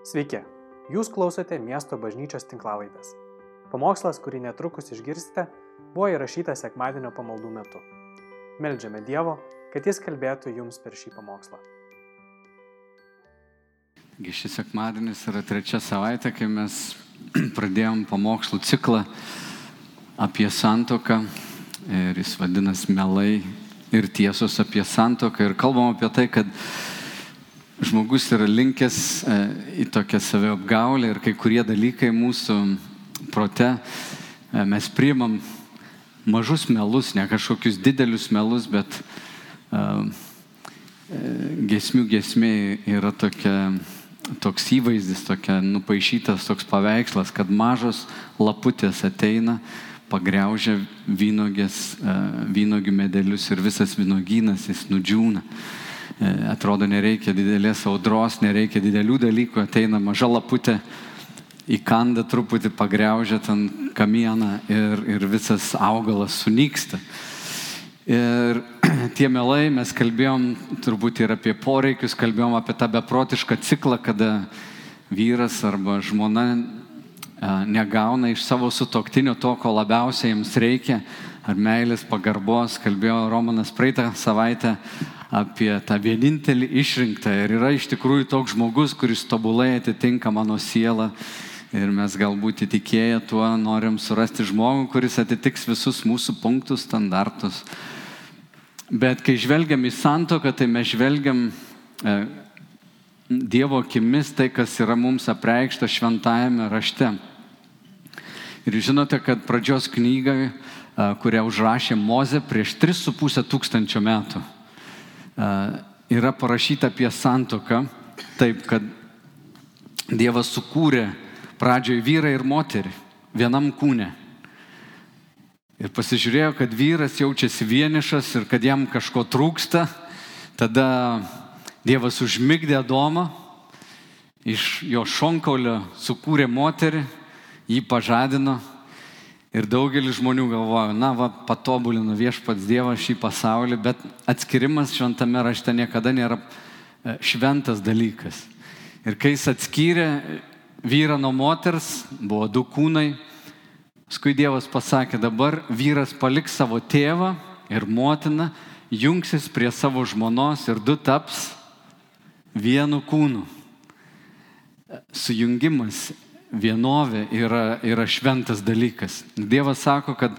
Sveiki, jūs klausote miesto bažnyčios tinklavaitės. Pamokslas, kurį netrukus išgirsite, buvo įrašytas sekmadienio pamaldų metu. Meldžiame Dievo, kad Jis kalbėtų jums per šį pamokslą. Šis sekmadienis yra trečia savaitė, kai mes pradėjom pamokslų ciklą apie santoką ir jis vadinasi melai ir tiesos apie santoką ir kalbam apie tai, kad žmogus yra linkęs e, į tokią saviapgaulę ir kai kurie dalykai mūsų prote e, mes priimam mažus melus, ne kažkokius didelius melus, bet uh, gesmių gesmė yra tokia, toks įvaizdis, tokia nupaišytas toks paveikslas, kad mažos laputės ateina, pagriaužia vynogės, vynogių medelius ir visas vynogynas jis nudžiūna. Uh, atrodo, nereikia didelės audros, nereikia didelių dalykų, ateina maža laputė įkanda truputį, pagriaužia ten kamieną ir, ir visas augalas sunyksta. Ir tie melai mes kalbėjom turbūt ir apie poreikius, kalbėjom apie tą beprotišką ciklą, kada vyras arba žmona negauna iš savo sutoktinio to, ko labiausiai jiems reikia, ar meilės pagarbos, kalbėjo Romanas praeitą savaitę apie tą vienintelį išrinktą ir yra iš tikrųjų toks žmogus, kuris tobulai atitinka mano sielą Ir mes galbūt įtikėję tuo norim surasti žmogų, kuris atitiks visus mūsų punktus, standartus. Bet kai žvelgiam į santoką, tai mes žvelgiam e, Dievo akimis tai, kas yra mums apreikšta šventajame rašte. Ir žinote, kad pradžios knyga, e, kurią užrašė Moze prieš 3,5 tūkstančio metų, yra parašyta apie santoką, taip, kad Dievas sukūrė pradžioj vyrą ir moterį vienam kūne. Ir pasižiūrėjo, kad vyras jaučiasi vienišas ir kad jam kažko trūksta. Tada Dievas užmigdė Adomą, iš jo šonkaulio sukūrė moterį, jį pažadino. Ir daugelis žmonių galvoja, na, va, patobulino viešpats Dievas šį pasaulį, bet atskirimas šventame rašte niekada nėra e, šventas dalykas. Ir kai jis atskyrė vyrą nuo moters, buvo du kūnai. Paskui Dievas pasakė, dabar vyras paliks savo tėvą ir motiną, jungsis prie savo žmonos ir du taps vienu kūnu. Sujungimas, vienovė yra, yra šventas dalykas. Dievas sako, kad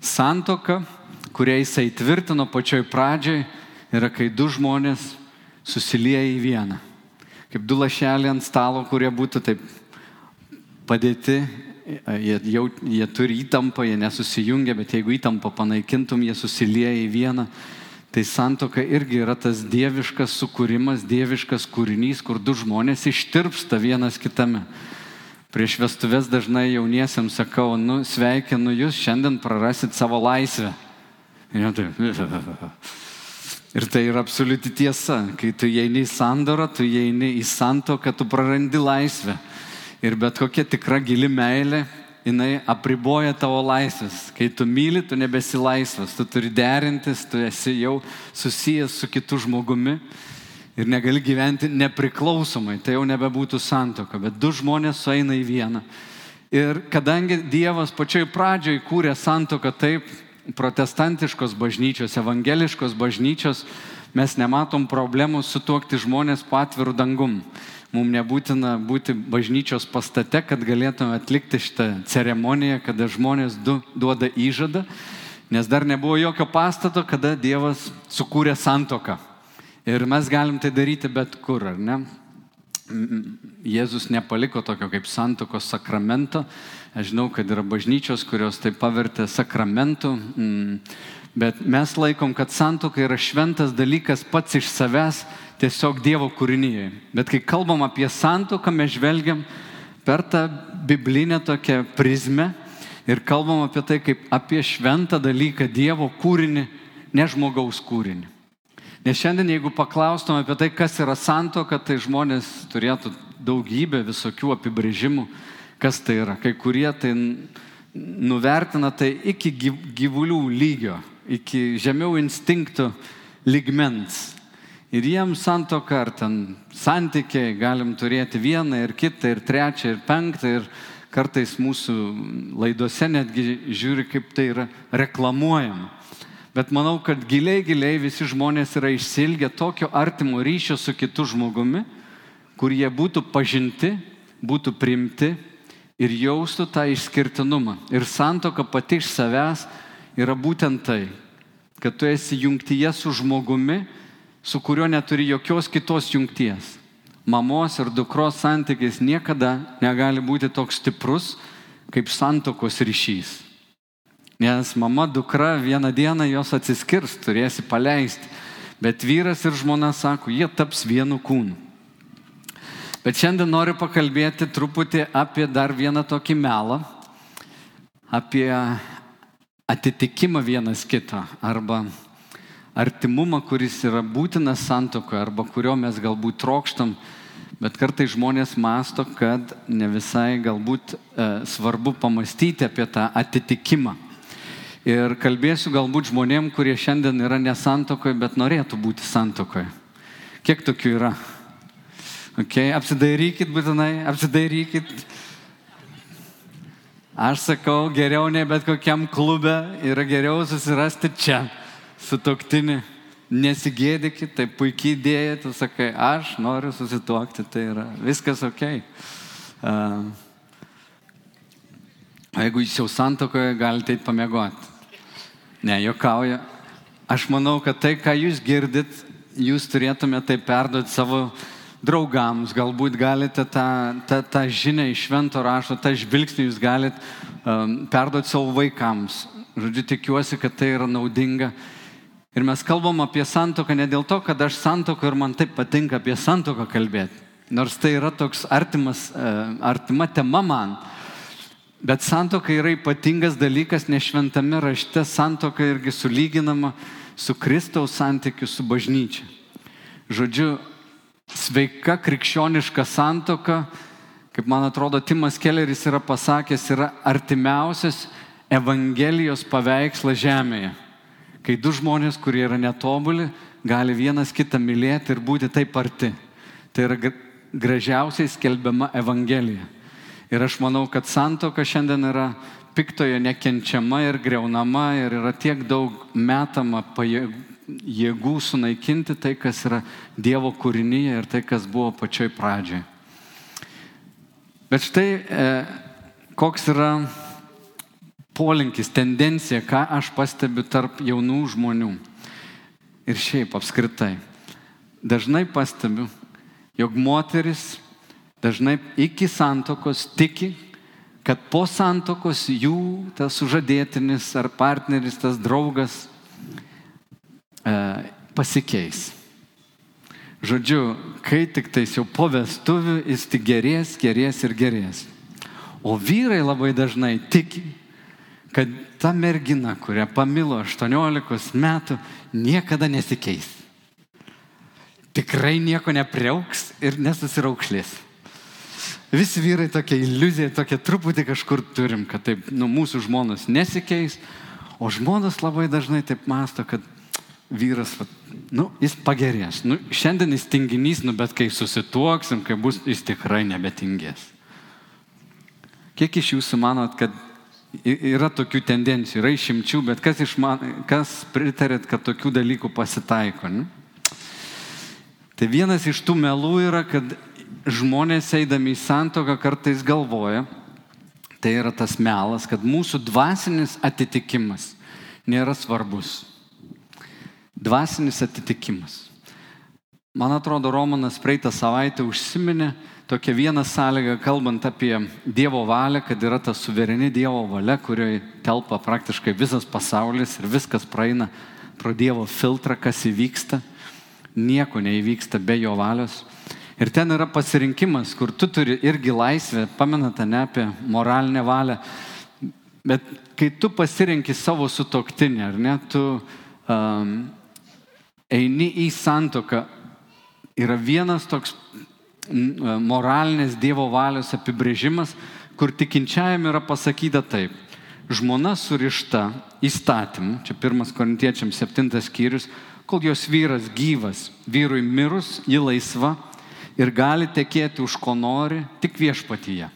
santoka, kurią jisai tvirtino pačioj pradžioj, yra kai du žmonės susilieja į vieną kaip du lašeliai ant stalo, kurie būtų taip padėti, jie, jau, jie turi įtampą, jie nesusijungia, bet jeigu įtampą panaikintum, jie susilieja į vieną. Tai santoka irgi yra tas dieviškas sukūrimas, dieviškas kūrinys, kur du žmonės ištirpsta vienas kitame. Prieš vestuvės dažnai jauniesiams sakau, nu sveikinu jūs, šiandien prarasit savo laisvę. Ir taip. Ir tai yra absoliuti tiesa. Kai tu įeini į sandorą, tu įeini į santoką, tu prarandi laisvę. Ir bet kokia tikra gili meilė, jinai apriboja tavo laisvės. Kai tu myli, tu nebesi laisvas, tu turi derintis, tu esi jau susijęs su kitu žmogumi ir negali gyventi nepriklausomai. Tai jau nebebūtų santoka, bet du žmonės sueina į vieną. Ir kadangi Dievas pačioj pradžioj kūrė santoką taip, protestantiškos bažnyčios, evangeliškos bažnyčios mes nematom problemų sutuokti žmonės po atvirų dangum. Mums nebūtina būti bažnyčios pastate, kad galėtume atlikti šitą ceremoniją, kada žmonės du duoda įžadą, nes dar nebuvo jokio pastato, kada Dievas sukūrė santoką. Ir mes galim tai daryti bet kur, ar ne? Jėzus nepaliko tokio kaip santokos sakramento, Aš žinau, kad yra bažnyčios, kurios tai pavertė sakramentu, bet mes laikom, kad santoka yra šventas dalykas pats iš savęs, tiesiog Dievo kūrinyje. Bet kai kalbam apie santoką, mes žvelgiam per tą biblinę tokią prizmę ir kalbam apie tai kaip apie šventą dalyką, Dievo kūrinį, ne žmogaus kūrinį. Nes šiandien, jeigu paklaustum apie tai, kas yra santoka, tai žmonės turėtų daugybę visokių apibrėžimų kas tai yra. Kai kurie tai nuvertina tai iki gyvulių lygio, iki žemiau instinktų lygmens. Ir jiems santoka ar ten santykiai galim turėti vieną ir kitą ir trečią ir penktą ir kartais mūsų laidose netgi žiūri, kaip tai yra reklamuojama. Bet manau, kad giliai, giliai visi žmonės yra išsilgę tokio artimo ryšio su kitu žmogumi, kur jie būtų pažinti, būtų primti ir jaustų tą išskirtinumą. Ir santoka pati iš savęs yra būtent tai, kad tu esi jungtyje su žmogumi, su kuriuo neturi jokios kitos jungties. Mamos ir dukros santykis niekada negali būti toks stiprus kaip santokos ryšys. Nes mama, dukra vieną dieną jos atsiskirs, turėsi paleisti. Bet vyras ir žmona sako, jie taps vienu kūnu. Bet šiandien noriu pakalbėti truputį apie dar vieną tokį melą, apie atitikimą vienas kito arba artimumą, kuris yra būtinas santokoje arba kurio mes galbūt trokštam, bet kartai žmonės masto, kad ne visai galbūt e, svarbu pamastyti apie tą atitikimą. Ir kalbėsiu galbūt žmonėm, kurie šiandien yra nesantokoje, bet norėtų būti santokoje. Kiek tokių yra? Okay, apsidairykit būtinai, apsidairykit. Aš sakau, geriau ne bet kokiam klube yra geriau susirasti čia sutoktinį, nesigėdykit, tai puikiai idėja, tu sakai, aš noriu susituokti, tai yra viskas ok. Uh, jeigu jūs jau santokoje, galite eiti pamiegoti. Ne, jokauja. Aš manau, kad tai, ką jūs girdit, jūs turėtumėte tai perduoti savo draugams, galbūt galite tą, tą, tą žinią iš švento rašto, tą žvilgsnį jūs galite um, perduoti savo vaikams. Žodžiu, tikiuosi, kad tai yra naudinga Ir mes kalbam apie santoką ne dėl to, kad aš santoką ir man taip patinka apie santoką kalbėti. Nors tai yra toks artimas, e, artima tema man. Bet santoka yra ypatingas dalykas, nes šventame rašte santoka irgi sulyginama su Kristaus santykiu su bažnyčia. Žodžiu, sveika krikščioniška santoka, kaip man atrodo, Timas Kelleris yra pasakęs, yra artimiausias Evangelijos paveikslas žemėje kai du žmonės, kurie yra netobuli, gali vienas kitą mylėti ir būti taip arti. Tai yra gražiausiai skelbiama Evangelija. Ir aš manau, kad santoka šiandien yra piktoje nekenčiama ir greunama ir yra tiek daug metama jėgų sunaikinti tai, kas yra Dievo kūrinyje ir tai, kas buvo pačioj pradžioj. Bet štai e, koks yra polinkis, tendencija, ką aš pastebiu tarp jaunų žmonių. Ir šiaip apskritai. Dažnai pastebiu, jog moteris dažnai iki santokos tiki, kad po santokos jų tas sužadėtinis ar partneris, tas draugas e, pasikeis. Žodžiu, kai tik tais jau po vestuvių jis tik gerės, gerės ir gerės. O vyrai labai dažnai tiki, kad ta mergina, kurią pamilo 18 metų, niekada nesikeis. Tikrai nieko nepriauks ir nesusiraukšlės. Visi vyrai tokia iliuzija, tokia truputį kažkur turim, kad taip, nu, mūsų žmonos nesikeis, o žmonos labai dažnai taip masto, kad vyras, va, nu, jis pagerės. Nu, šiandien jis tinginys, nu, bet kai susituoksim, kai bus, jis tikrai nebetingės. Kiek iš jūsų manot, kad Yra tokių tendencijų, yra išimčių, bet kas, man, kas pritarėt, kad tokių dalykų pasitaiko? Ne? Tai vienas iš tų melų yra, kad žmonės eidami į santoką kartais galvoja, tai yra tas melas, kad mūsų dvasinis atitikimas nėra svarbus. Dvasinis atitikimas. Man atrodo, Romanas praeitą savaitę užsiminė, tokia viena sąlyga, kalbant apie Dievo valią, kad yra ta suvereni Dievo valia, kurioje telpa praktiškai visas pasaulis ir viskas praeina pro Dievo filtrą, kas įvyksta. Nieko neįvyksta be jo valios. Ir ten yra pasirinkimas, kur tu turi irgi laisvę, pamenate ne apie moralinę valią, bet kai tu pasirinki savo sutoktinį, ar ne, tu um, eini į santoką, yra vienas toks moralinės Dievo valios apibrėžimas, kur tikinčiajam yra pasakyta taip. Žmona surišta įstatymu, čia pirmas korintiečiams septintas skyrius, kol jos vyras gyvas. Vyrui mirus, ji laisva ir gali tekėti už ko nori, tik viešpatyje.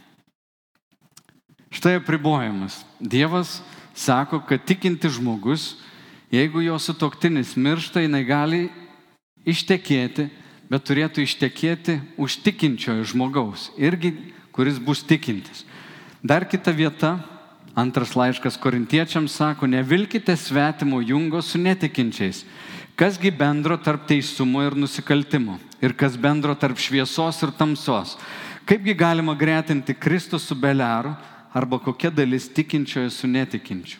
Štai apribojimas. Dievas sako, kad tikinti žmogus, jeigu jo sutoktinis miršta, jinai gali ištekėti, bet turėtų ištekėti už tikinčiojo žmogaus, irgi kuris bus tikintis. Dar kita vieta, antras laiškas korintiečiams sako, nevilkite svetimo jungo su netikinčiais. Kasgi bendro tarp teisumo ir nusikaltimo? Ir kas bendro tarp šviesos ir tamsos? Kaipgi galima gretinti Kristų su Beliaru arba kokia dalis tikinčiojo su netikinčiu?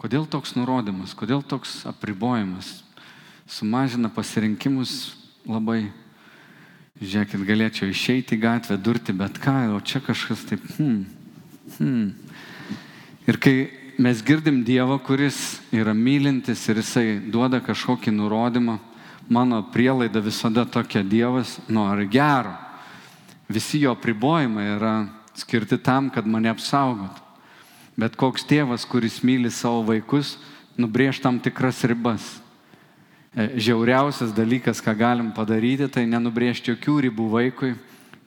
Kodėl toks nurodymas, kodėl toks apribojimas? Sumažina pasirinkimus labai. Žiūrėkit, galėčiau išeiti į gatvę, durti bet ką, o čia kažkas taip, hmm, hmm. Ir kai mes girdim Dievą, kuris yra mylintis ir jisai duoda kažkokį nurodymą, mano prielaida visada tokia Dievas nori gero. Visi jo pribojimai yra skirti tam, kad mane apsaugotų. Bet koks tėvas, kuris myli savo vaikus, nubrėž tam tikras ribas. E, žiauriausias dalykas, ką galim padaryti, tai nenubrėžti jokių ribų vaikui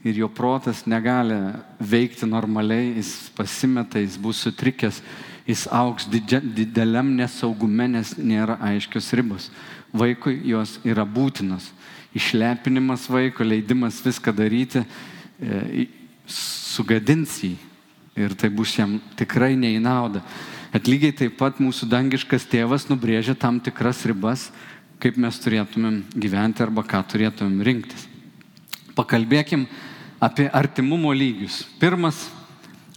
ir jo protas negali veikti normaliai, jis pasimeta, jis bus sutrikęs, jis auks didžia, dideliam nesaugume, nes nėra aiškios ribos. Vaikui jos yra būtinos. Išlepinimas vaiko, leidimas viską daryti, e, sugadins jį ir tai bus jam tikrai neįnauda. Atlygiai taip pat mūsų dangiškas tėvas nubrėžia tam tikras ribas, kaip mes turėtumėm gyventi arba ką turėtumėm rinktis. Pakalbėkim apie artimumo lygius. Pirmas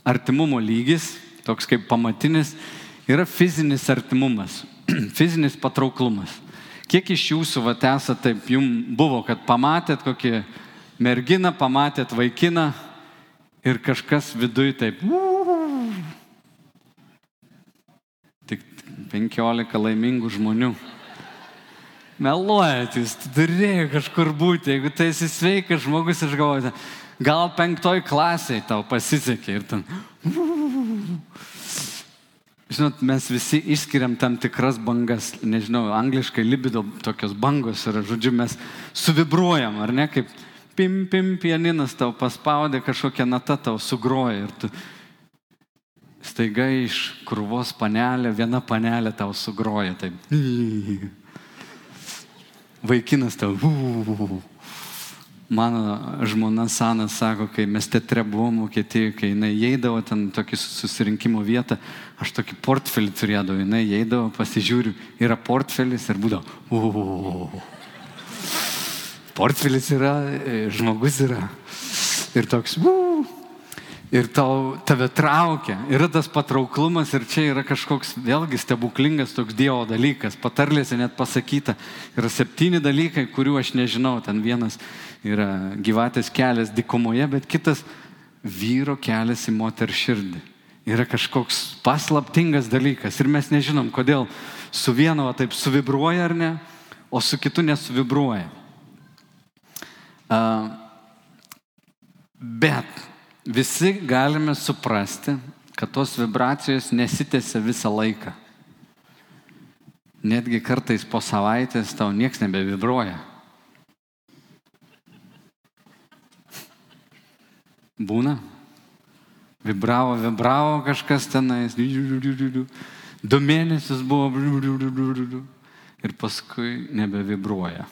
artimumo lygis, toks kaip pamatinis, yra fizinis artimumas, fizinis patrauklumas. Kiek iš jūsų vat esate taip, jums buvo, kad pamatėt kokį merginą, pamatėt vaikiną ir kažkas viduj taip. Tik 15 laimingų žmonių meluojat, jūs turėjai kažkur būti, jeigu tai esi sveikas žmogus, aš galvoju, gal penktoj klasiai tau pasisekė ir ten. Žinot, mes visi išskiriam tam tikras bangas, nežinau, angliškai libido tokios bangos yra, žodžiu, mes suvibruojam, ar ne, kaip pim, pim, pianinas tau paspaudė, kažkokia nata tau sugroja ir tu staiga iš krūvos panelė, viena panelė tau sugroja, taip. Vaikinas tau. Mano žmona Sanas sako, kai mes teatre buvom Vokietijoje, kai jinai įeidavo ten tokį susirinkimo vietą, aš tokį portfelį turėdavau, jinai įeidavo, pasižiūriu, yra portfelis ir būdavo. Portfelis yra, e, žmogus yra. Ir toks. Uu ir tau, tave traukia. Yra tas patrauklumas ir čia yra kažkoks vėlgi stebuklingas toks Dievo dalykas. Patarlėse net pasakyta, yra septyni dalykai, kurių aš nežinau. Ten vienas yra gyvatės kelias dikumoje, bet kitas vyro kelias į moter širdį. Yra kažkoks paslaptingas dalykas ir mes nežinom, kodėl su vienu taip suvibruoja ar ne, o su kitu nesuvibruoja. Uh, bet visi galime suprasti, kad tos vibracijos nesitėsia visą laiką. Netgi kartais po savaitės tau niekas nebevibruoja. Būna. Vibravo, vibravo kažkas tenais. Du mėnesius buvo. Ir paskui nebevibruoja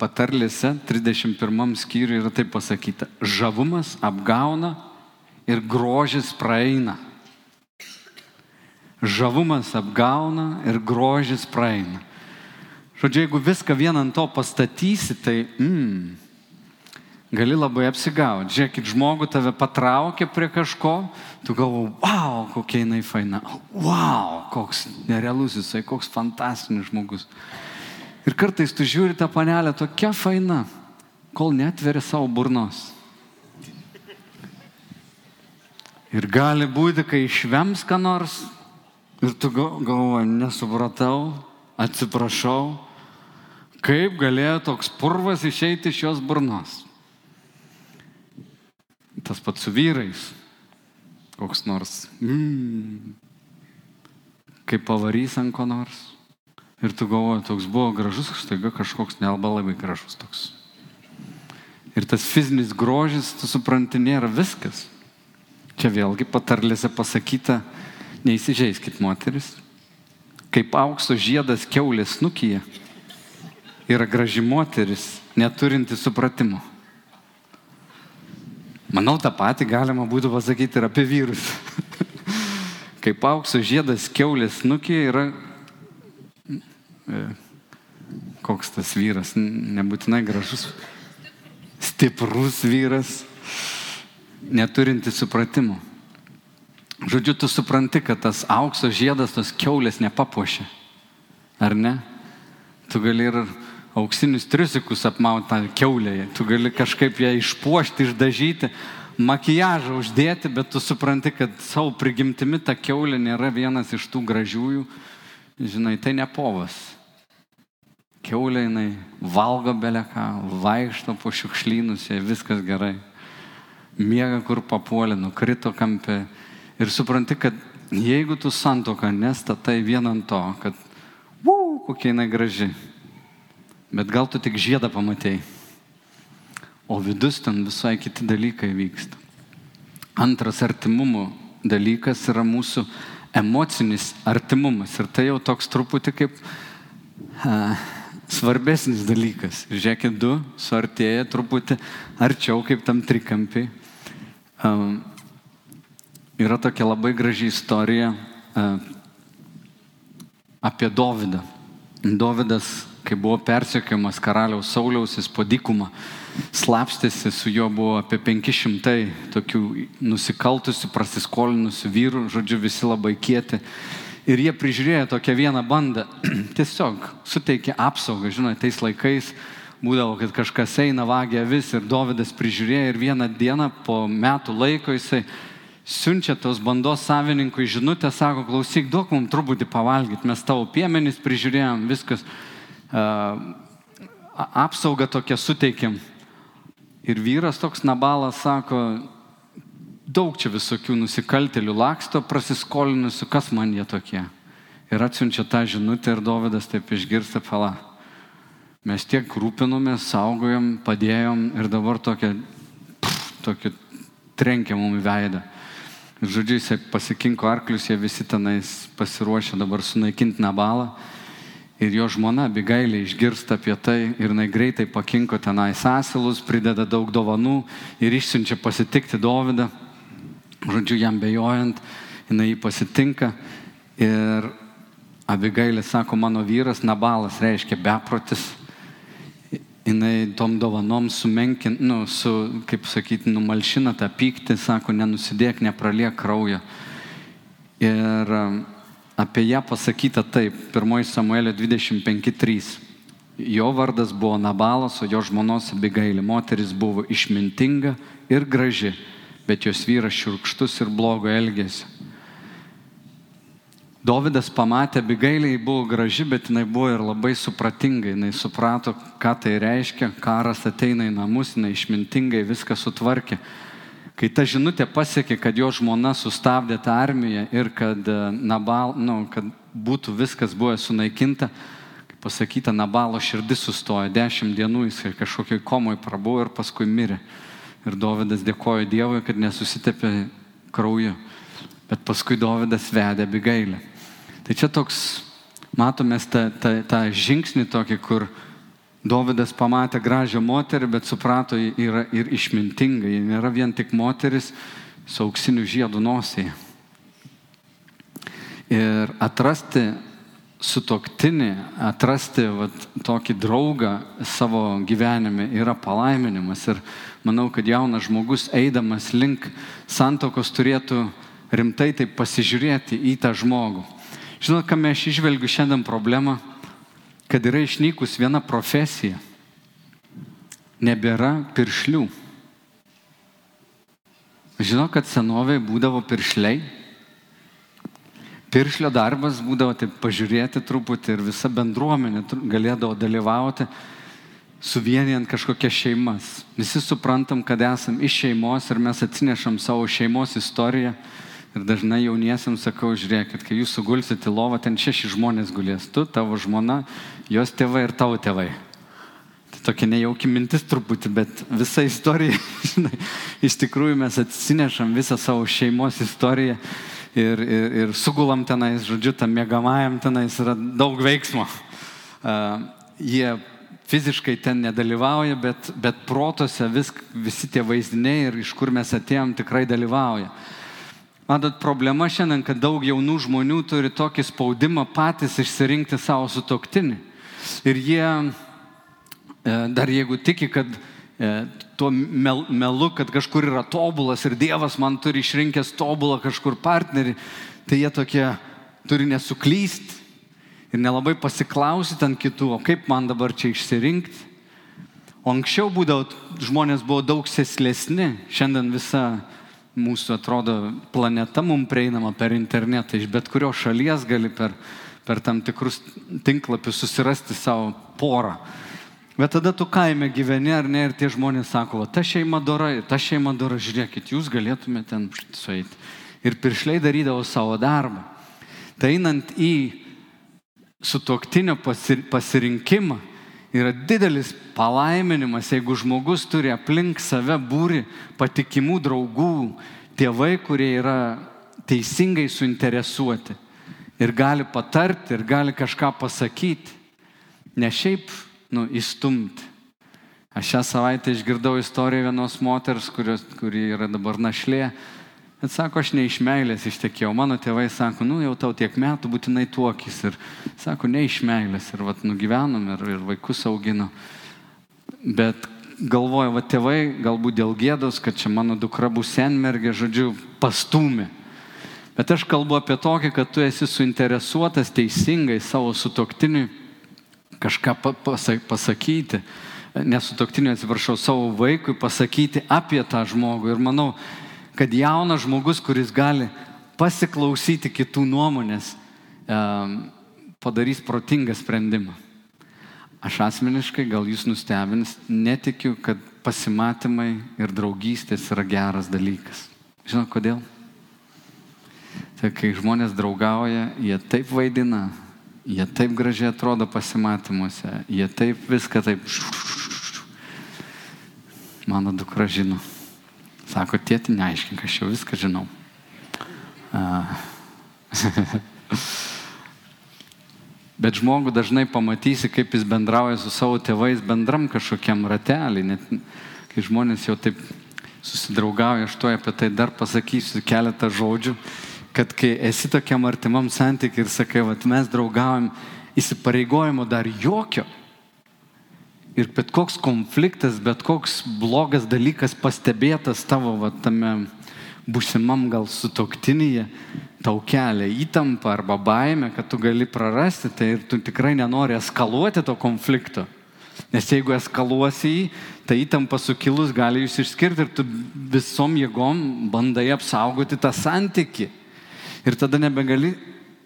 patarlėse 31 skyriui yra taip pasakyta, žavumas apgauna ir grožis praeina. Žavumas apgauna ir grožis praeina. Žodžiu, jeigu viską vien ant to pastatysi, tai mm, gali labai apsigauti. Žiūrėkit, žmogų tave patraukia prie kažko, tu galvo, wow, kokia jinai faina, wow, koks nerealus jisai, koks fantastinis žmogus. Ir kartais tu žiūri tą panelę tokia faina, kol netveri savo burnos. Ir gali būti, kai išvems ką nors ir tu galvoji, nesupratau, atsiprašau, kaip galėjo toks purvas išeiti iš jos burnos. Tas pats su vyrais. Koks nors. Mm, kaip pavarys ant ko nors Ir tu galvoji, toks buvo gražus, staiga kažkoks nelba labai gražus toks. Ir tas fizinis grožis, tu supranti, nėra viskas. Čia vėlgi patarlėse pasakyta, neįsižeiskit moteris. Kaip aukso žiedas keulės nukyje yra graži moteris, neturinti supratimo. Manau, tą patį galima būtų pasakyti ir apie vyrus. Kaip aukso žiedas keulės nukyje yra koks tas vyras, nebūtinai gražus, stiprus vyras, neturinti supratimo. Žodžiu, tu supranti, kad tas aukso žiedas, tos keulės nepapuošia. Ar ne? Tu gali ir auksinius trisikus apmauti tą keulėje, tu gali kažkaip ją išpuošti, išdažyti, makijažą uždėti, bet tu supranti, kad savo prigimtimi ta keulė nėra vienas iš tų gražiųjų. Žinai, tai ne povas keulė jinai valgo beleką, vaikšto po šiukšlynus, jai viskas gerai. Miega kur papuolė, nukrito kampė. Ir supranti, kad jeigu tu santoką nestatai vien ant to, kad, uu, kokia jinai graži, bet gal tu tik žiedą pamatėjai, o vidus ten visai kiti dalykai vyksta. Antras artimumo dalykas yra mūsų emocinis artimumas. Ir tai jau toks truputį kaip uh, svarbesnis dalykas. Žiūrėkit, du suartėja truputį arčiau kaip tam trikampiai. Um, yra tokia labai graži istorija uh, apie Dovydą. Dovydas, kai buvo persiekiamas karaliaus Sauliaus, jis po dykumą slapstėsi, su juo buvo apie 500 tokių nusikaltusių, prasiskolinusių vyrų, žodžiu, visi labai kieti. Ir jie prižiūrėjo tokią vieną bandą, tiesiog suteikė apsaugą, žinote, tais laikais būdavo, kad kažkas eina vagia vis ir Dovydas prižiūrėjo ir vieną dieną po metų laiko jisai siunčia tos bandos savininkui žinutę, sako, klausyk, duok mums truputį pavalgyti, mes tavo piemenys prižiūrėjom, viskas, uh, apsaugą tokią suteikėm. Ir vyras toks nabalas sako, daug čia visokių nusikaltelių laksto, prasiskolinusių, kas man jie tokie. Ir atsiunčia tą žinutę ir Dovydas taip išgirsta pala. Mes tiek rūpinomės, saugojom, padėjom ir dabar tokia, pff, tokia trenkia mum į veidą. Ir žodžiu, jisai pasikinko arklius, jie visi tenais pasiruošę dabar sunaikinti nabalą. Ir jo žmona Abigailė išgirsta apie tai ir jinai greitai pakinko tenais asilus, prideda daug dovanų ir išsiunčia pasitikti Dovydą. Žodžiu, jam bejojant, jinai jį pasitinka ir Abigailė sako, mano vyras Nabalas reiškia beprotis. Jinai tom dovanom sumenkin, nu, su, kaip sakyti, numalšina tą pyktį, sako, nenusidėk, nepraliek kraujo. Ir um, apie ją pasakyta taip, 1 Samuelio 25.3. Jo vardas buvo Nabalas, o jo žmonos Abigailė moteris buvo išmintinga ir graži bet jos vyras širkštus ir blogo elgesio. Dovydas pamatė, Abigailiai buvo graži, bet jinai buvo ir labai supratinga, jinai suprato, ką tai reiškia, karas ateina į namus, jinai išmintingai viską sutvarkė. Kai ta žinutė pasiekė, kad jo žmona sustabdė tą armiją ir kad, e, Nabal, nu, kad būtų viskas buvę sunaikinta, kaip pasakyta, Nabalo širdis sustojo, dešimt dienų jis kažkokioj komoj prabuvo ir paskui mirė. Ir Dovydas dėkojo Dievui, kad nesusitepė krauju. Bet paskui Dovydas vedė Abigailę. Tai čia toks, matome tą, tą, tą žingsnį tokį, kur Dovydas pamatė gražią moterį, bet suprato, ji yra ir išmintinga. Ji nėra vien tik moteris su auksiniu žiedu nosėje. Ir atrasti sutoktinį, atrasti vat, tokį draugą savo gyvenime yra palaiminimas. Ir manau, kad jaunas žmogus eidamas link santokos turėtų rimtai taip pasižiūrėti į tą žmogų. Žinot, ką aš išvelgiu šiandien problemą, kad yra išnykus viena profesija. Nebėra piršlių. Žinau, kad senovėje būdavo piršliai, piršlio darbas būdavo taip pažiūrėti truputį ir visa bendruomenė galėdavo dalyvauti, suvienijant kažkokias šeimas. Visi suprantam, kad esam iš šeimos ir mes atsinešam savo šeimos istoriją Ir dažnai jauniesiams sakau, žiūrėkit, kai jūs sugulsit į lovą, ten šeši žmonės gulės. Tu, tavo žmona, jos tėvai ir tavo tėvai. Tai tokia nejauki mintis truputį, bet visa istorija, žinai, iš tikrųjų mes atsinešam visą savo šeimos istoriją ir, ir, ir sugulam tenais, žodžiu, tam mėgamajam tenais yra daug veiksmo. Uh, jie fiziškai ten nedalyvauja, bet, bet protose vis, visi tie vaizdiniai ir iš kur mes atėjom tikrai dalyvauja. Matot, problema šiandien, kad daug jaunų žmonių turi tokį spaudimą patys išsirinkti savo sutoktinį. Ir jie, e, dar jeigu tiki, kad e, tuo mel, melu, kad kažkur yra tobulas ir Dievas man turi išrinkęs tobulą kažkur partnerį, tai jie tokie turi nesuklysti ir nelabai pasiklausyti ant kitų, o kaip man dabar čia išsirinkti. O anksčiau būdavo, žmonės buvo daug seslesni, šiandien visa mūsų atrodo planeta mums prieinama per internetą, iš bet kurios šalies gali per, per tam tikrus tinklapius susirasti savo porą. Bet tada tu kaime gyveni ar ne ir tie žmonės sako, ta šeima dora, ta šeima dora, žiūrėkit, jūs galėtumėte ten sueiti. Ir piršliai darydavo savo darbą. Tai einant į sutoktinio pasirinkimą, yra didelis palaiminimas, jeigu žmogus turi aplink save būri patikimų draugų, tėvai, kurie yra teisingai suinteresuoti ir gali patarti, ir gali kažką pasakyti, ne šiaip, nu, įstumti. Aš šią savaitę išgirdau istoriją vienos moters, kurios, kuri yra dabar našlė, Bet sako, aš ne iš meilės ištekėjau. Mano tėvai sako, nu jau tau tiek metų būtinai tuokis. Ir sako, ne iš meilės. Ir vat nugyvenom ir, ir vaikus augino. Bet galvoju, va tėvai galbūt dėl gėdos, kad čia mano dukra bus senmergė, žodžiu, pastumė. Bet aš kalbu apie tokį, kad tu esi suinteresuotas teisingai savo sutoktiniui kažką pasakyti, nesutoktiniui atsiprašau, savo vaikui pasakyti apie tą žmogų. Ir manau, kad jaunas žmogus, kuris gali pasiklausyti kitų nuomonės, padarys protingą sprendimą. Aš asmeniškai, gal jūs nustebins, netikiu, kad pasimatymai ir draugystės yra geras dalykas. Žinot kodėl? Tai kai žmonės draugauja, jie taip vaidina, jie taip gražiai atrodo pasimatymuose, jie taip viską taip. Mano dukra žino. Sako, tėti, neaiškink, aš jau viską žinau. Bet žmogų dažnai pamatysi, kaip jis bendrauja su savo tėvais bendram kažkokiam ratelį. Net kai žmonės jau taip susidraugauja, aš to apie tai dar pasakysiu keletą žodžių, kad kai esi tokiam artimam santykiui ir sakai, kad mes draugaujam, įsipareigojimo dar jokio, Ir bet koks konfliktas, bet koks blogas dalykas pastebėtas tavo va, tame būsimam gal sutoktinyje, tau kelia įtampą arba baimę, kad tu gali prarasti tai ir tu tikrai nenori eskaluoti to konflikto. Nes jeigu eskaluosi jį, tai įtampa sukilus gali jūs išskirti ir tu visom jėgom bandai apsaugoti tą santyki. Ir tada nebegali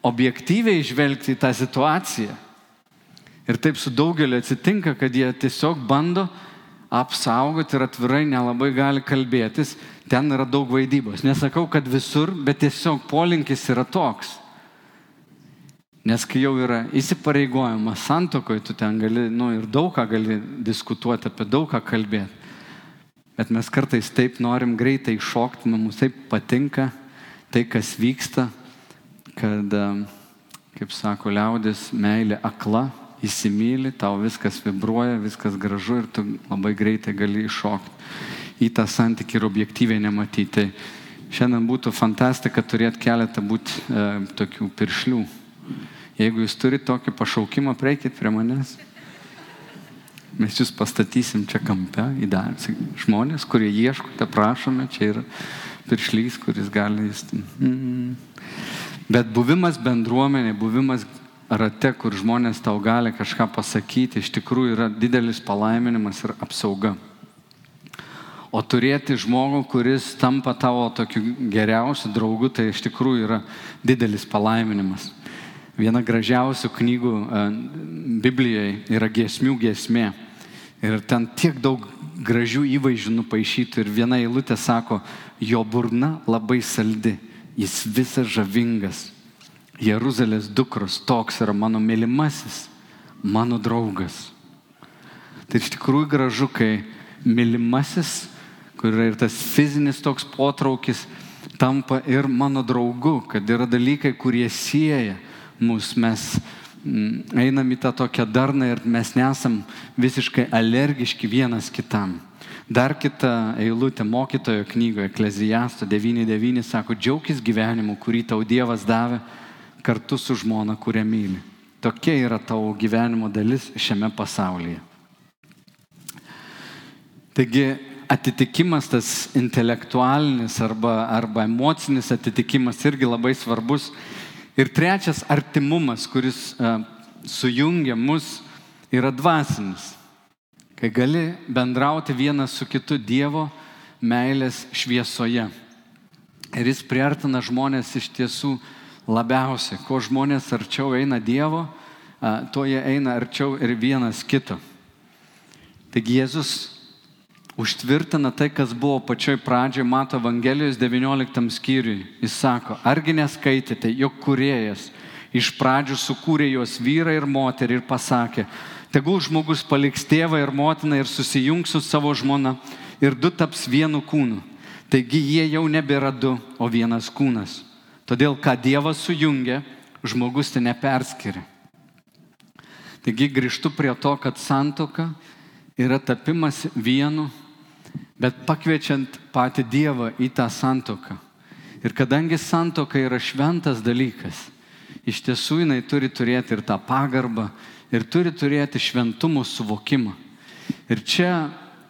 objektyviai išvelgti į tą situaciją. Ir taip su daugeliu atsitinka, kad jie tiesiog bando apsaugoti ir atvirai nelabai gali kalbėtis. Ten yra daug vaidybos. Nesakau, kad visur, bet tiesiog polinkis yra toks. Nes kai jau yra įsipareigojimas santokoje, tu ten gali, nu ir daug ką gali diskutuoti, apie daug ką kalbėti. Bet mes kartais taip norim greitai iššokti, mums taip patinka tai, kas vyksta, kad, kaip sako liaudės, meilė akla, įsimylį, tau viskas vibruoja, viskas gražu ir tu labai greitai gali iššokti į tą santykį ir objektyviai nematyti. Šiandien būtų fantastika turėti keletą būt e, tokių piršlių. Jeigu jūs turite tokį pašaukimą, prieikit prie manęs. Mes jūs pastatysim čia kampe, įdarbsi žmonės, kurie ieškote, prašome, čia yra piršlys, kuris gali jis. Mm. Bet buvimas bendruomenė, buvimas rate, kur žmonės tau gali kažką pasakyti, iš tikrųjų yra didelis palaiminimas ir apsauga. O turėti žmogų, kuris tampa tavo tokiu geriausiu draugu, tai iš tikrųjų yra didelis palaiminimas. Viena gražiausių knygų e, Biblijoje yra giesmių giesmė. Ir ten tiek daug gražių įvaizdžių nupaišytų. Ir viena eilutė sako, jo burna labai saldi, jis visas žavingas. Jeruzalės dukros, toks yra mano mylimasis, mano draugas. Tai iš tikrųjų gražu, kai mylimasis, kur yra ir tas fizinis toks potraukis, tampa ir mano draugu, kad yra dalykai, kurie sieja mus, mes mm, einam į tą tokią darną ir mes nesam visiškai alergiški vienas kitam. Dar kita eilutė mokytojo knygoje, Eklezijasto 9.9 sako, džiaugis gyvenimu, kurį tau Dievas davė kartu su žmona, kurią myli. Tokia yra tavo gyvenimo dalis šiame pasaulyje. Taigi atitikimas, tas intelektualinis arba, arba emocinis atitikimas irgi labai svarbus. Ir trečias artimumas, kuris uh, sujungia mus, yra dvasinis. Kai gali bendrauti vienas su kitu Dievo meilės šviesoje. Ir jis priartina žmonės iš tiesų labiausiai. Kuo žmonės arčiau eina Dievo, tuo jie eina arčiau ir vienas kito. Taigi Jėzus užtvirtina tai, kas buvo pačioj pradžioj Mato Evangelijos 19 skyriui. Jis sako, argi neskaitėte, jog kuriejas iš pradžių sukūrė juos vyrą ir moterį ir pasakė, tegul žmogus paliks tėvą ir motiną ir susijungs su savo žmona ir du taps vienu kūnu. Taigi jie jau nebėra du, o vienas kūnas. Todėl, ką Dievas sujungia, žmogus tai neperskiria. Taigi grįžtu prie to, kad santoka yra tapimas vienu bet pakviečiant patį Dievą į tą santoką. Ir kadangi santoka yra šventas dalykas, iš tiesų jinai turi turėti ir tą pagarbą, ir turi turėti šventumo suvokimą. Ir čia,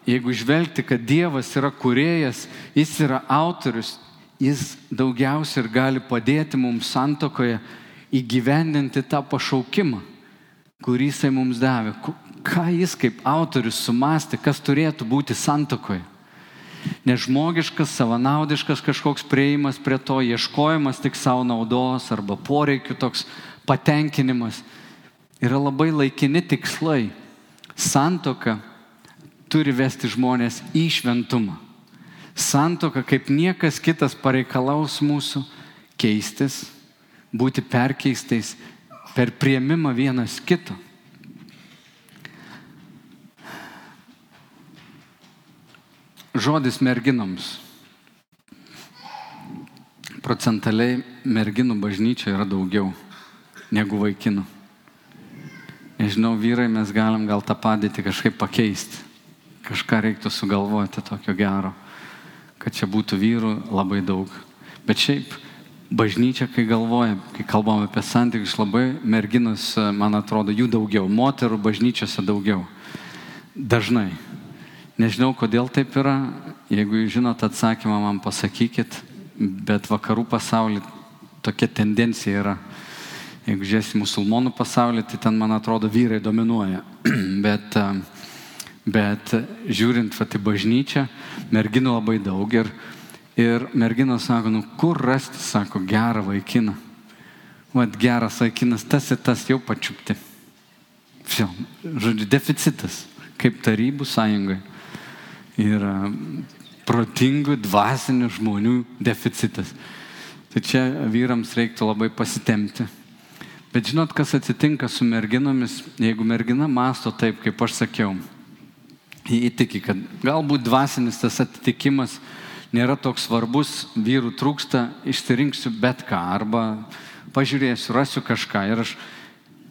jeigu žvelgti, kad Dievas yra kuriejas, jis yra autorius, jis daugiausiai ir gali padėti mums santokoje įgyvendinti tą pašaukimą, kurį jisai mums davė. Ką jis kaip autorius sumastė, kas turėtų būti santokoje. Nežmogiškas, savanaudiškas kažkoks prieimas prie to, ieškojimas tik savo naudos arba poreikių toks patenkinimas yra labai laikini tikslai. Santoka turi vesti žmonės į šventumą. Santoka kaip niekas kitas pareikalaus mūsų keistis, būti perkeistais per prieimimą vienas kito. Žodis merginoms. Procentaliai merginų bažnyčia yra daugiau negu vaikinų. Nežinau, vyrai, mes galim gal tą padėtį kažkaip pakeisti. Kažką reiktų sugalvoti tokio gero, kad čia būtų vyrų labai daug. Bet šiaip bažnyčia, kai galvoja, kai kalbam apie santykius, labai merginos, man atrodo, jų daugiau, moterų bažnyčiose daugiau. Dažnai. Nežinau, kodėl taip yra. Jeigu jūs žinot atsakymą, man pasakykit. Bet vakarų pasaulyje tokia tendencija yra. Jeigu žiūrėsi musulmonų pasaulį, tai ten, man atrodo, vyrai dominuoja. bet, bet žiūrint vat, į bažnyčią, merginų labai daug. Ir, ir merginos sako, nu kur rasti, sako, gerą vaikiną. Vat geras vaikinas, tas ir tas jau pačiupti. Žodžiu, deficitas, kaip tarybų sąjungai yra protingų, dvasinių žmonių deficitas. Tai čia vyrams reiktų labai pasitemti. Bet žinot, kas atsitinka su merginomis, jeigu mergina masto taip, kaip aš sakiau. Jie įtiki, kad galbūt dvasinis tas atitikimas nėra toks svarbus, vyrų trūksta, išsirinksiu bet ką arba pažiūrėsiu, rasiu kažką. Ir aš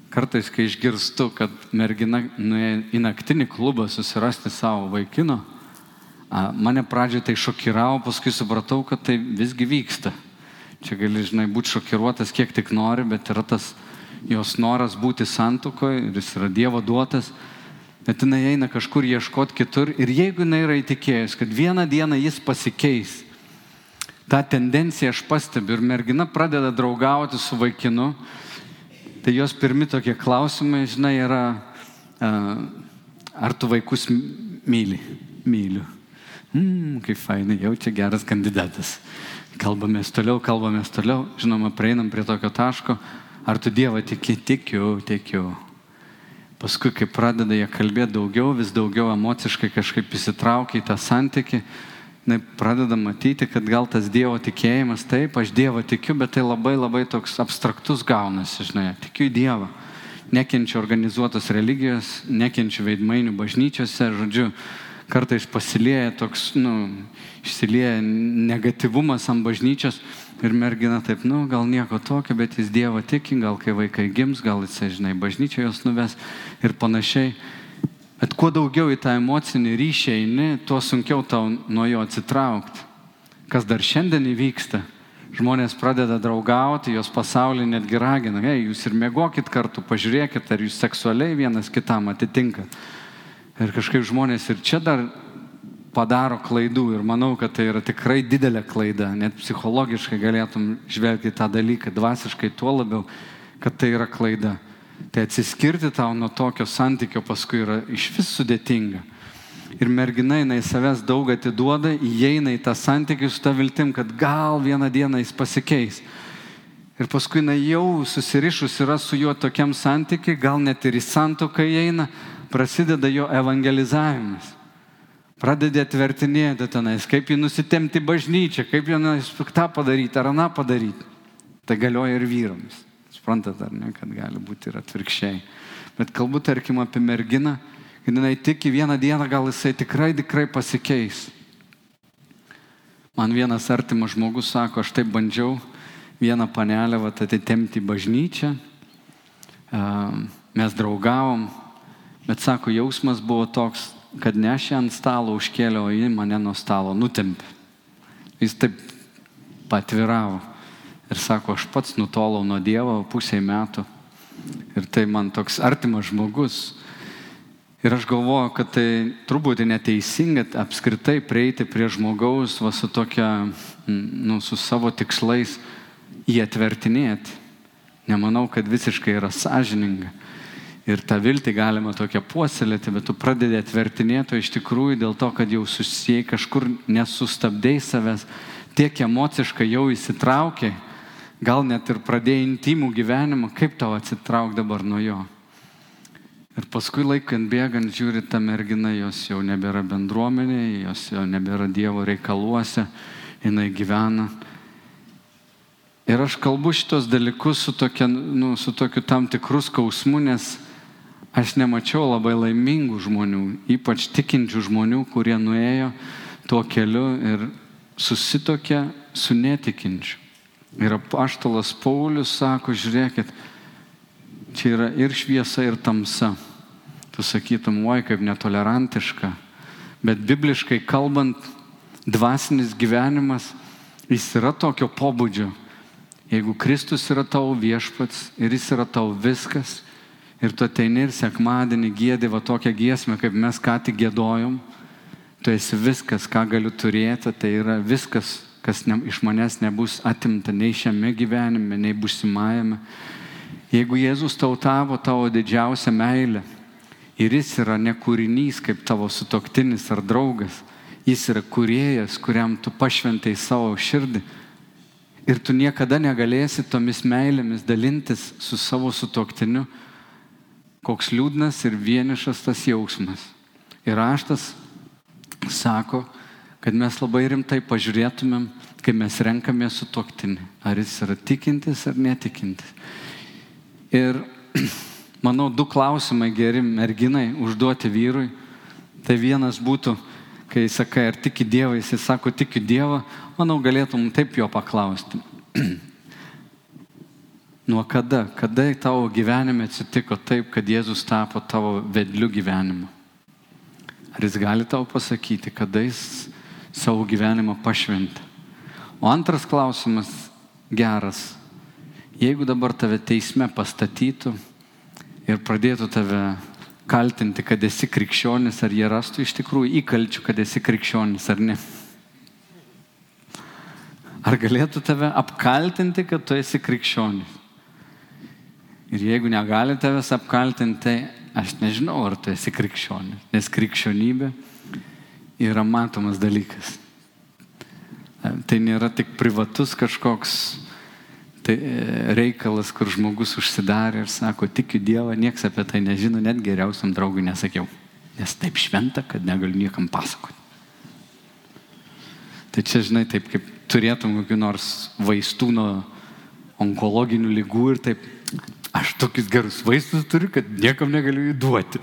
kartais, kai išgirstu, kad mergina nuėjo į naktinį klubą susirasti savo vaikino, Mane pradžioje tai šokiravo, paskui supratau, kad tai visgi vyksta. Čia gali, žinai, būti šokiruotas kiek tik nori, bet yra tas jos noras būti santukoje ir jis yra Dievo duotas. Bet jinai eina kažkur ieškoti kitur ir jeigu jinai yra įtikėjus, kad vieną dieną jis pasikeis, tą tendenciją aš pastebiu ir mergina pradeda draugauti su vaikinu, tai jos pirmi tokie klausimai, žinai, yra, ar tu vaikus myli? Myliu. Mmm, kaip fainai, jau čia geras kandidatas. Kalbamės toliau, kalbamės toliau, žinoma, prieinam prie tokio taško, ar tu Dievą tiki, tikiu, tikiu. Paskui, kai pradeda jie kalbėti daugiau, vis daugiau emociškai kažkaip įsitraukia į tą santyki jinai pradeda matyti, kad gal tas Dievo tikėjimas, taip, aš Dievą tikiu, bet tai labai labai toks abstraktus gaunasi, žinai, tikiu į Dievą. Nekenčiu organizuotos religijos, nekenčiu veidmainių bažnyčiose, žodžiu, kartais pasilieja toks, nu, išsilieja negativumas ant bažnyčios ir mergina taip, nu, gal nieko tokio, bet jis Dievą tiki, gal kai vaikai gims, gal jisai, žinai, bažnyčia jos nuves ir panašiai. Bet kuo daugiau į tą emocinį ryšį eini, tuo sunkiau tau nuo jo atsitraukti. Kas dar šiandien įvyksta? Žmonės pradeda draugauti, jos pasaulį netgi ragina, hei, jūs ir mėgokit kartu, pažiūrėkit, ar jūs seksualiai vienas kitam atitinka. Ir kažkaip žmonės ir čia dar padaro klaidų ir manau, kad tai yra tikrai didelė klaida, net psichologiškai galėtum žvelgti tą dalyką, dvasiškai tuo labiau, kad tai yra klaida. Tai atsiskirti tau nuo tokio santykio paskui yra iš vis sudėtinga. Ir mergina jinai savęs daug atiduoda, įeina į tą santykį su tą viltim, kad gal vieną dieną jis pasikeis. Ir paskui jinai jau susirišus yra su juo tokiam santykiai, gal net ir į santoką įeina, prasideda jo evangelizavimas. Pradedi atvertinėti tenais, kaip jį nusitemti bažnyčią, kaip jį tą padaryti ar aną padaryti. Tai galioja ir vyrams. Suprantat, ar ne, kad gali būti ir atvirkščiai. Bet kalbu, tarkim, apie merginą, kad jinai tiki vieną dieną, gal jisai tikrai, tikrai pasikeis. Man vienas artimas žmogus sako, aš taip bandžiau vieną panelę vat, atitemti į bažnyčią, mes draugavom, bet sako, jausmas buvo toks, kad ne aš ant stalo užkėliau, o jį mane nuo stalo nutempė. Jis taip patviravo. Ir sako, aš pats nutolau nuo Dievo pusiai metų. Ir tai man toks artimas žmogus. Ir aš galvoju, kad tai truputį neteisinga apskritai prieiti prie žmogaus va, su tokia, nu, su savo tikslais jį atvertinėti. Nemanau, kad visiškai yra sąžininga. Ir tą viltį galima tokia puoselėti, bet tu pradedi atvertinėti, o iš tikrųjų dėl to, kad jau susijai kažkur nesustabdėjai savęs, tiek emociškai jau įsitraukiai, gal net ir pradėjai intimų gyvenimą, kaip tau atsitrauk dabar nuo jo. Ir paskui laikant bėgant žiūri tą merginą, jos jau nebėra bendruomenė, jos jau nebėra Dievo reikaluose, jinai gyvena. Ir aš kalbu šitos dalykus su, tokia, nu, su tokiu tam tikrus skausmu, nes aš nemačiau labai laimingų žmonių, ypač tikinčių žmonių, kurie nuėjo tuo keliu ir susitokė su netikinčiu. Ir apaštalas Paulius sako, žiūrėkit, čia yra ir šviesa, ir tamsa. Tu sakytum, oi, kaip netolerantiška. Bet bibliškai kalbant, dvasinis gyvenimas, jis yra tokio pobūdžio. Jeigu Kristus yra tavo viešpats ir jis yra tavo viskas, ir tu ateini ir sekmadienį gėdi va tokią giesmę, kaip mes ką tik gėdojom, tu esi viskas, ką galiu turėti, tai yra viskas, kas ne, iš manęs nebus atimta nei šiame gyvenime, nei busimajame. Jeigu Jėzus tautavo tavo didžiausią meilę ir jis yra ne kūrinys kaip tavo sutoktinis ar draugas, jis yra kuriejas, kuriam tu pašventai savo širdį ir tu niekada negalėsi tomis meilėmis dalintis su savo sutoktiniu, koks liūdnas ir vienišas tas jausmas. Ir raštas sako, kad mes labai rimtai pažiūrėtumėm, kai mes renkamės su toktinį, ar jis yra tikintis ar netikintis. Ir manau, du klausimai geri merginai užduoti vyrui. Tai vienas būtų, kai sakai, ar tiki Dievą, jis sako, tikiu Dievą, manau, galėtum taip jo paklausti. Nuo kada, kada tavo gyvenime atsitiko taip, kad Jėzus tapo tavo vedliu gyvenimu? Ar jis gali tau pasakyti, kada jis savo gyvenimą pašventė. O antras klausimas geras. Jeigu dabar tave teisme pastatytų ir pradėtų tave kaltinti, kad esi krikščionis, ar jie rastų iš tikrųjų įkalčių, kad esi krikščionis ar ne? Ar galėtų tave apkaltinti, kad tu esi krikščionis? Ir jeigu negali tavęs apkaltinti, tai aš nežinau, ar tu esi krikščionis. Nes krikščionybė yra matomas dalykas. Tai nėra tik privatus kažkoks tai e, reikalas, kur žmogus užsidarė ir sako, tikiu Dievą, nieks apie tai nežino, net geriausiam draugui nesakiau. Nes taip šventa, kad negaliu niekam pasakoti. Tai čia, žinai, taip kaip turėtum kokiu nors vaistų nuo onkologinių lygų ir taip, aš tokius gerus vaistus turiu, kad niekam negaliu jų duoti.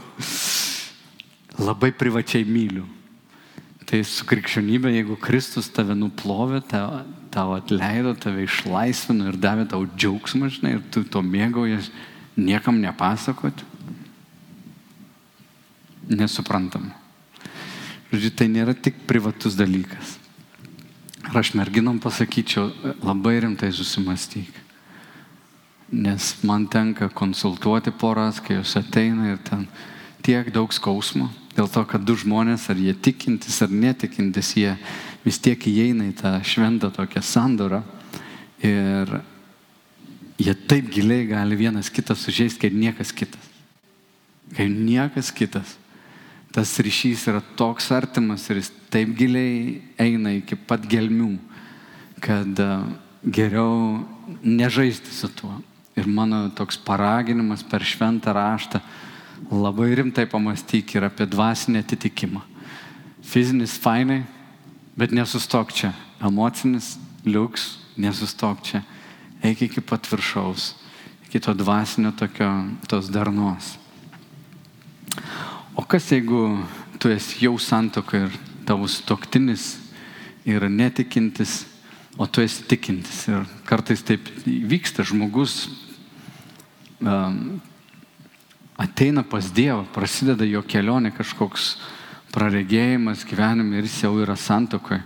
Labai privačiai myliu. Tai su krikščionybė, jeigu Kristus tave nuplovė, tau, tau atleido, tave išlaisvino ir davė tau džiaugsmą, žinai, ir tu to mėgaujas, niekam nepasakoti, nesuprantam. Žodžiu, tai nėra tik privatus dalykas. Ir aš merginom pasakyčiau, labai rimtai susimastyk. Nes man tenka konsultuoti poras, kai jos ateina ir ten tiek daug skausmo, dėl to, kad du žmonės, ar jie tikintis ar netikintis, jie vis tiek įeina į tą šventą tokią sandorą ir jie taip giliai gali vienas kitą sužeisti, kaip niekas kitas. Kaip niekas kitas tas ryšys yra toks artimas ir jis taip giliai eina iki pat gelmių, kad e, geriau nežaisti su tuo. Ir mano toks paraginimas per šventą raštą labai rimtai pamastyk ir apie dvasinę atitikimą. Fizinis fainai, bet nesustok čia. Emocinis liuks, nesustok čia. Eik iki pat viršaus, iki to dvasinio tokio, tos darnos. O kas jeigu tu esi jau santoka ir tavo stoktinis yra netikintis, o tu esi tikintis. Ir kartais taip vyksta, žmogus ateina pas Dievą, prasideda jo kelionė kažkoks praregėjimas gyvenime ir jis jau yra santokoje.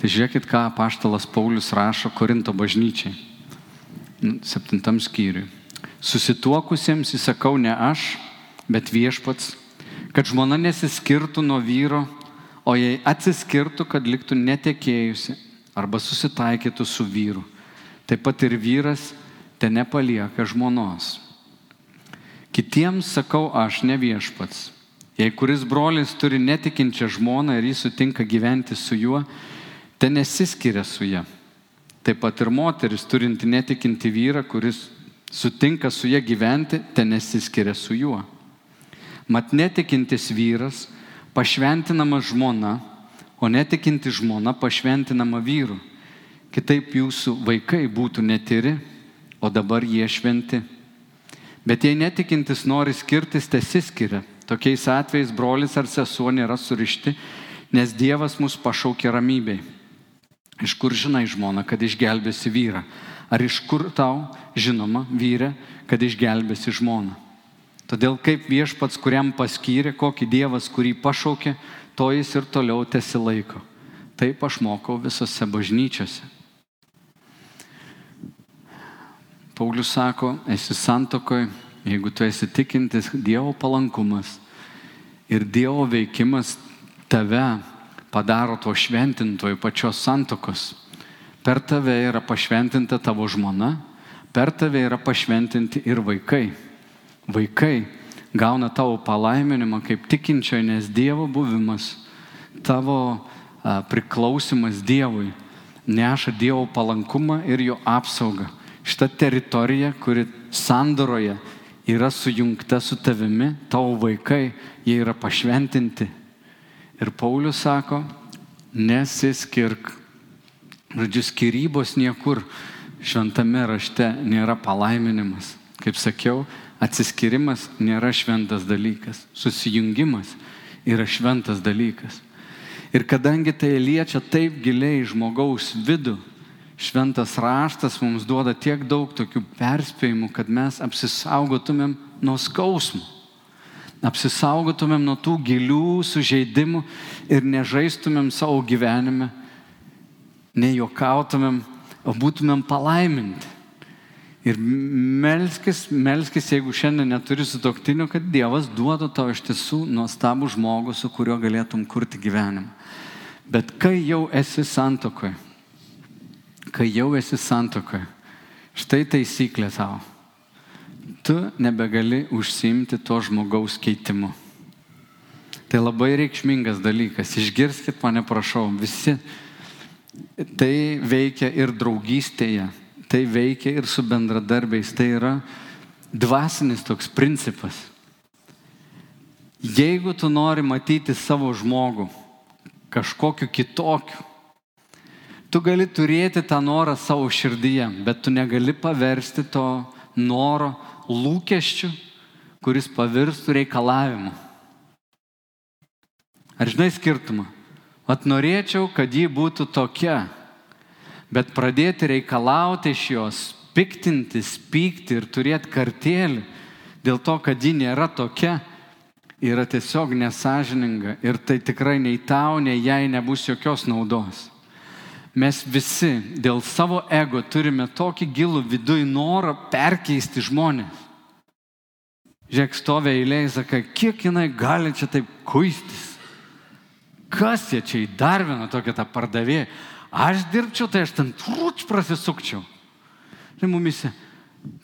Tai žiūrėkit, ką paštalas Paulius rašo Korinto bažnyčiai. Nu, septintam skyriui. Susituokusiems įsakau ne aš, bet viešpats kad žmona nesiskirtų nuo vyro, o jei atsiskirtų, kad liktų netekėjusi arba susitaikytų su vyru. Taip pat ir vyras te nepalieka žmonos. Kitiems sakau aš ne viešpats. Jei kuris brolis turi netikinčią žmoną ir jis sutinka gyventi su juo, te nesiskiria su ją. Taip pat ir moteris turinti netikinti vyrą, kuris sutinka su ją gyventi, te nesiskiria su juo. Mat netikintis vyras pašventinama žmona, o netikinti žmona pašventinama vyru. Kitaip jūsų vaikai būtų netiri, o dabar jie šventi. Bet jei netikintis nori skirtis, tesiskiria. Tokiais atvejais brolis ar sesuo nėra surišti, nes Dievas mus pašaukė ramybei. Iš kur žinai žmona, kad išgelbėsi vyrą? Ar iš kur tau žinoma vyrė, kad išgelbėsi žmoną? Todėl kaip viešpats, kuriam paskyrė, kokį Dievas, kurį pašaukė, to jis ir toliau tesilaiko. Taip aš mokau visose bažnyčiose. Paulius sako, esi santokoje, jeigu tu esi tikintis, Dievo palankumas ir Dievo veikimas tave padaro to šventintoju pačios santokos. Per tave yra pašventinta tavo žmona, per tave yra pašventinti ir vaikai vaikai gauna tavo palaiminimą kaip tikinčioje, nes Dievo buvimas, tavo a, priklausimas Dievui neša Dievo palankumą ir jo apsaugą. Šita teritorija, kuri sandoroje yra sujungta su tavimi, tavo vaikai, jie yra pašventinti. Ir Paulius sako, nesiskirk. Žodžiu, skirybos niekur šventame rašte nėra palaiminimas. Kaip sakiau, Atsiskirimas nėra šventas dalykas, susijungimas yra šventas dalykas. Ir kadangi tai liečia taip giliai žmogaus vidų, šventas raštas mums duoda tiek daug tokių perspėjimų, kad mes apsisaugotumėm nuo skausmų, apsisaugotumėm nuo tų gilių sužeidimų ir nežaistumėm savo gyvenime, nejokautumėm, o būtumėm palaiminti. Ir melskis, melskis, jeigu šiandien neturi sutoktinių, kad Dievas duotų tau iš tiesų nuostabų žmogų, su kuriuo galėtum kurti gyvenimą. Bet kai jau esi santokoje, kai jau esi santokoje, štai taisyklė tau. Tu nebegali užsimti to žmogaus keitimu. Tai labai reikšmingas dalykas. Išgirskit mane, prašau, visi. Tai veikia ir draugystėje, tai veikia ir su bendradarbiais. Tai yra dvasinis toks principas. Jeigu tu nori matyti savo žmogų kažkokiu kitokiu, Tu gali turėti tą norą savo širdyje, bet tu negali paversti to noro lūkesčių, kuris pavirstų reikalavimu. Ar žinai skirtumą? At norėčiau, kad ji būtų tokia, bet pradėti reikalauti iš jos, piktintis, pykti ir turėti kartėlį dėl to, kad ji nėra tokia, yra tiesiog nesažininga ir tai tikrai nei tau, nei jai nebus jokios naudos. Mes visi dėl savo ego turime tokį gilų viduje norą perkeisti žmonės. Žiūrėk, stovė eilė, sakai, kiek jinai gali čia taip kuistis. Kas jie čia įdarbino tokią tą pardavėją? Aš dirbčiau, tai aš ten trūč prasisukčiau. Tai mumise,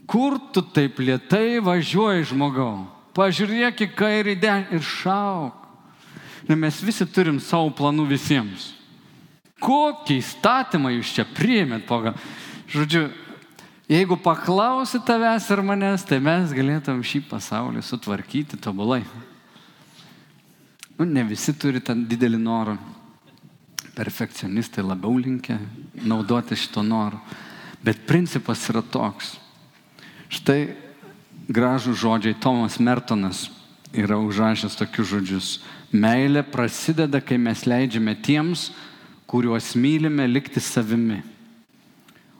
kur tu taip lietai važiuoji žmogau? Pažiūrėk į kairį ir šauk. Ne, mes visi turim savo planų visiems. Kokį įstatymą jūs čia priėmėt, poga? Žodžiu, jeigu paklausi tavęs ir manęs, tai mes galėtum šį pasaulį sutvarkyti tobulai. Nu, ne visi turi tą didelį norą. Perfekcionistai labiau linkia naudoti šito noru. Bet principas yra toks. Štai gražų žodžiai Tomas Mertonas yra užrašęs tokius žodžius. Meilė prasideda, kai mes leidžiame tiems, kuriuos mylime, likti savimi,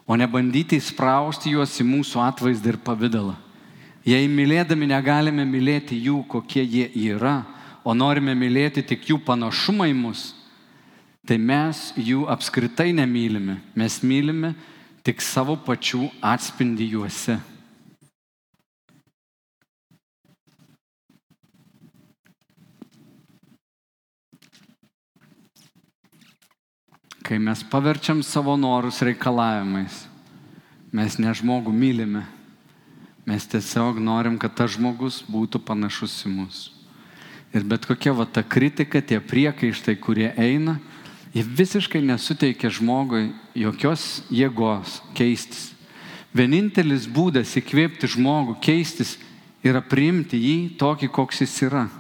o ne bandyti įsprausti juos į mūsų atvaizdą ir pavydalą. Jei mylėdami negalime mylėti jų, kokie jie yra, o norime mylėti tik jų panašumą į mus, tai mes jų apskritai nemylime. Mes mylime tik savo pačių atspindį juose. Kai mes paverčiam savo norus reikalavimais, mes ne žmogų mylime, mes tiesiog norim, kad tas žmogus būtų panašus į mus. Ir bet kokia va ta kritika, tie priekaištai, kurie eina, jie visiškai nesuteikia žmogui jokios jėgos keistis. Vienintelis būdas įkvėpti žmogų keistis yra priimti jį tokį, koks jis yra.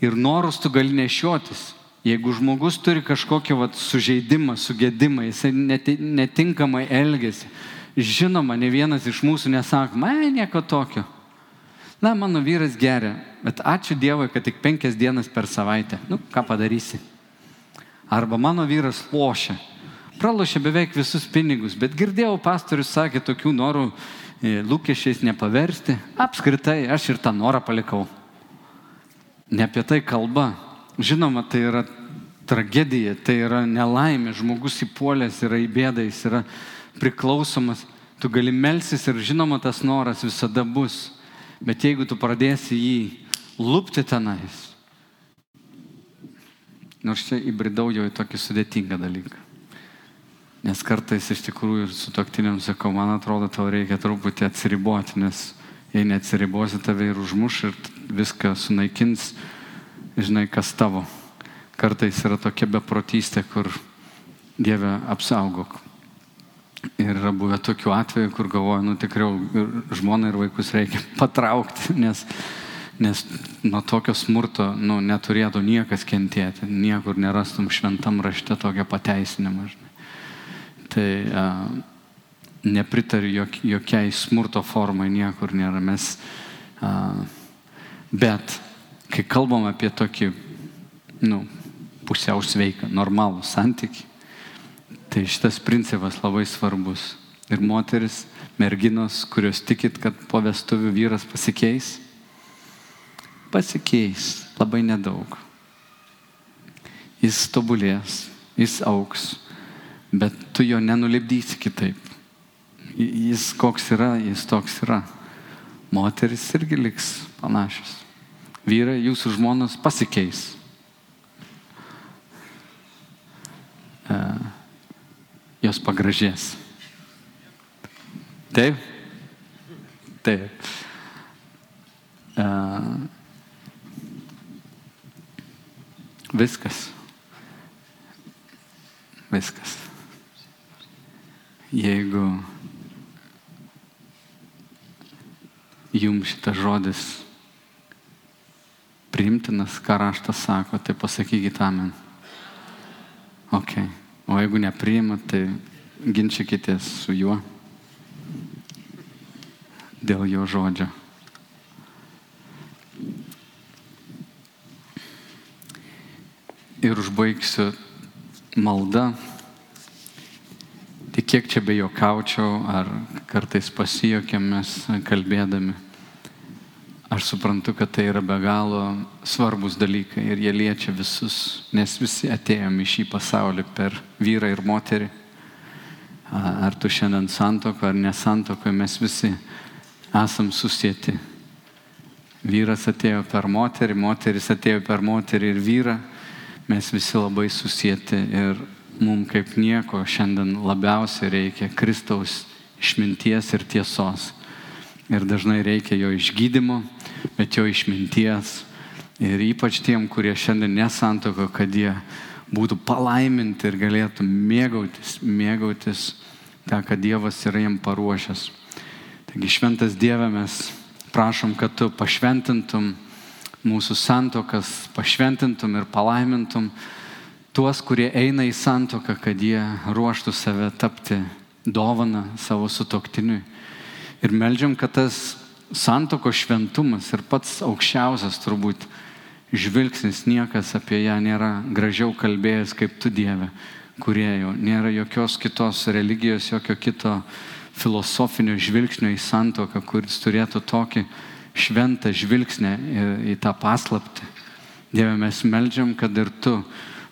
Ir norus tu gali nešiotis, Jeigu žmogus turi kažkokį vat, sužeidimą, sugėdimą, jisai netinkamai elgesi, žinoma, ne vienas iš mūsų nesako, man nieko tokio. Na, mano vyras geria, bet ačiū Dievui, kad tik penkias dienas per savaitę. Nu, ką padarysi? Arba mano vyras lošia. Pralošia beveik visus pinigus, bet girdėjau, pastorius sakė tokių norų e, lūkesčiais nepaversti. Apskritai, aš ir tą norą palikau. Ne apie tai kalba. Žinoma, tai yra tragedija, tai yra nelaimė, žmogus įpuolęs yra į bėdą, jis yra priklausomas, tu gali melsis ir žinoma, tas noras visada bus. Bet jeigu tu pradėsi jį lūpti tenais, nors čia įbridau jau į tokį sudėtingą dalyką. Nes kartais iš tikrųjų su toktiniam sakau, man atrodo, tau reikia truputį atsiriboti, nes jei neatsiribosi, tave ir užmuš ir viską sunaikins žinai, kas tavo. Kartais yra tokia beprotystė, kur Dieve apsaugok. Ir yra buvę tokių atvejų, kur galvoju, nu tikriau žmoną ir vaikus reikia patraukti, nes, nes nuo tokio smurto nu, neturėtų niekas kentėti, niekur nerastum šventam rašte tokio pateisinimo. Žinai. Tai a, nepritariu jok, jokiai smurto formai, niekur nėra. Mes, a, bet kai kalbam apie tokį, nu, pusiau sveiką, normalų santyki, tai šitas principas labai svarbus. Ir moteris, merginos, kurios tikit, kad po vestuvių vyras pasikeis, pasikeis labai nedaug. Jis tobulės, jis auks, bet tu jo nenulipdysi kitaip. Jis koks yra, jis toks yra. Moteris irgi liks panašios vyrai, jūsų žmonos pasikeis. E, jos pagražės. Taip? Taip. E, viskas. Viskas. Jeigu jums šitas žodis priimtinas, ką raštas sako, tai pasakykit amen. Ok. O jeigu nepriimat, tai ginčykitės su juo dėl jo žodžio. Ir užbaigsiu maldą. Tik kiek čia be jokaučiau, ar kartais pasijokėm mes kalbėdami. Aš suprantu, kad tai yra be galo svarbus dalykai ir jie liečia visus, nes visi atėjom į šį pasaulį per vyrą ir moterį. Ar tu šiandien santoko ar nesantoko, mes visi esam susijęti. Vyras atėjo per moterį, moteris atėjo per moterį ir vyrą. Mes visi labai susijęti ir mums kaip nieko šiandien labiausiai reikia Kristaus išminties ir tiesos. Ir dažnai reikia jo išgydymo, bet jo išminties. Ir ypač tiem, kurie šiandien nesantoko, kad jie būtų palaiminti ir galėtų mėgautis, mėgautis tą, ką Dievas yra jiem paruošęs. Taigi šventas Dieve mes prašom, kad tu pašventintum mūsų santokas, pašventintum ir palaimintum tuos, kurie eina į santoką, kad jie ruoštų save tapti dovana savo sutoktiniui. Ir melžiam, kad tas santoko šventumas ir pats aukščiausias turbūt žvilgsnis, niekas apie ją nėra gražiau kalbėjęs kaip tu Dieve, kuriejau. Nėra jokios kitos religijos, jokio kito filosofinio žvilgsnio į santoką, kuris turėtų tokį šventą žvilgsnį į, į tą paslaptį. Dieve, mes melžiam, kad ir tu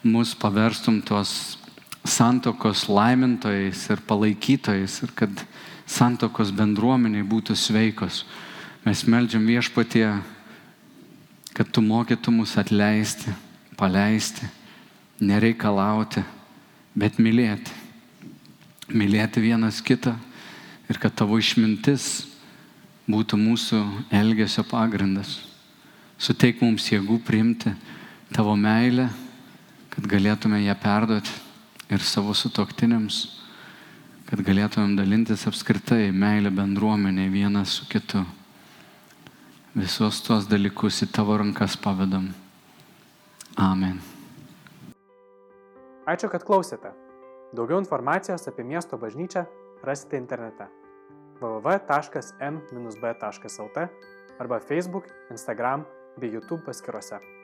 mus paverstum tos santokos laimintojais ir palaikytojais ir kad santokos bendruomeniai būtų sveikos. Mes melžiam viešpatie, kad tu mokytų mus atleisti, paleisti, nereikalauti, bet mylėti. Mylėti vienas kitą ir kad tavo išmintis būtų mūsų elgesio pagrindas. Suteik mums jėgų priimti tavo meilę, kad galėtume ją perduoti ir savo sutoktiniams, kad galėtumėm dalintis apskritai meilę bendruomenė vienas su kitu. Visos tuos dalykus į tavo rankas pavedam. Amen. Ačiū, kad klausėte. Daugiau informacijos apie miesto bažnyčią rasite internete www.m-b.lt arba Facebook, Instagram bei YouTube paskiruose.